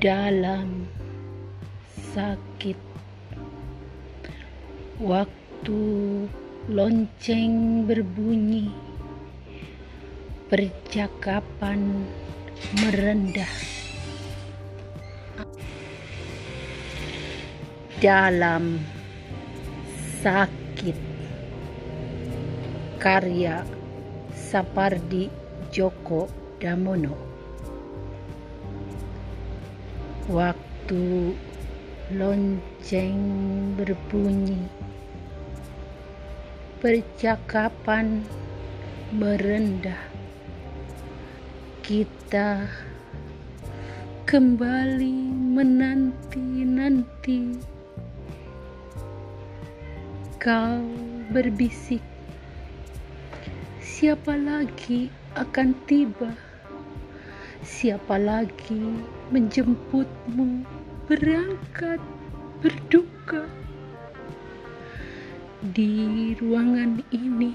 dalam sakit. Waktu lonceng berbunyi percakapan merendah. Dalam sakit. Karya Sapardi Djoko Damono waktu lonceng berbunyi. Percakapan merendah. Kita kembali menanti-nanti. Kau berbisik siapa lagi akan tiba siapa lagi menjemputmu? Berangkat berduka. Di ruangan ini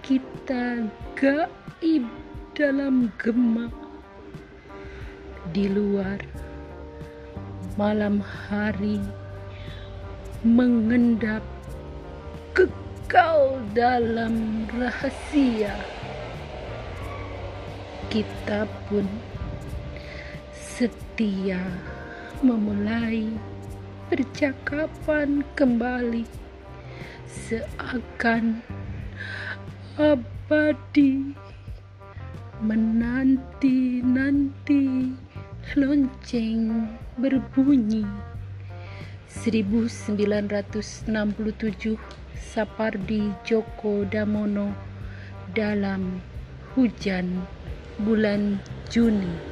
kita gaib dalam gema di luar malam hari mengendap kekal dalam rahasia kita pun setia memulai percakapan kembali seakan abadi menanti-nanti lonceng berbunyi. 1967 Sapardi Djoko Damono dalam hujan bulan Juni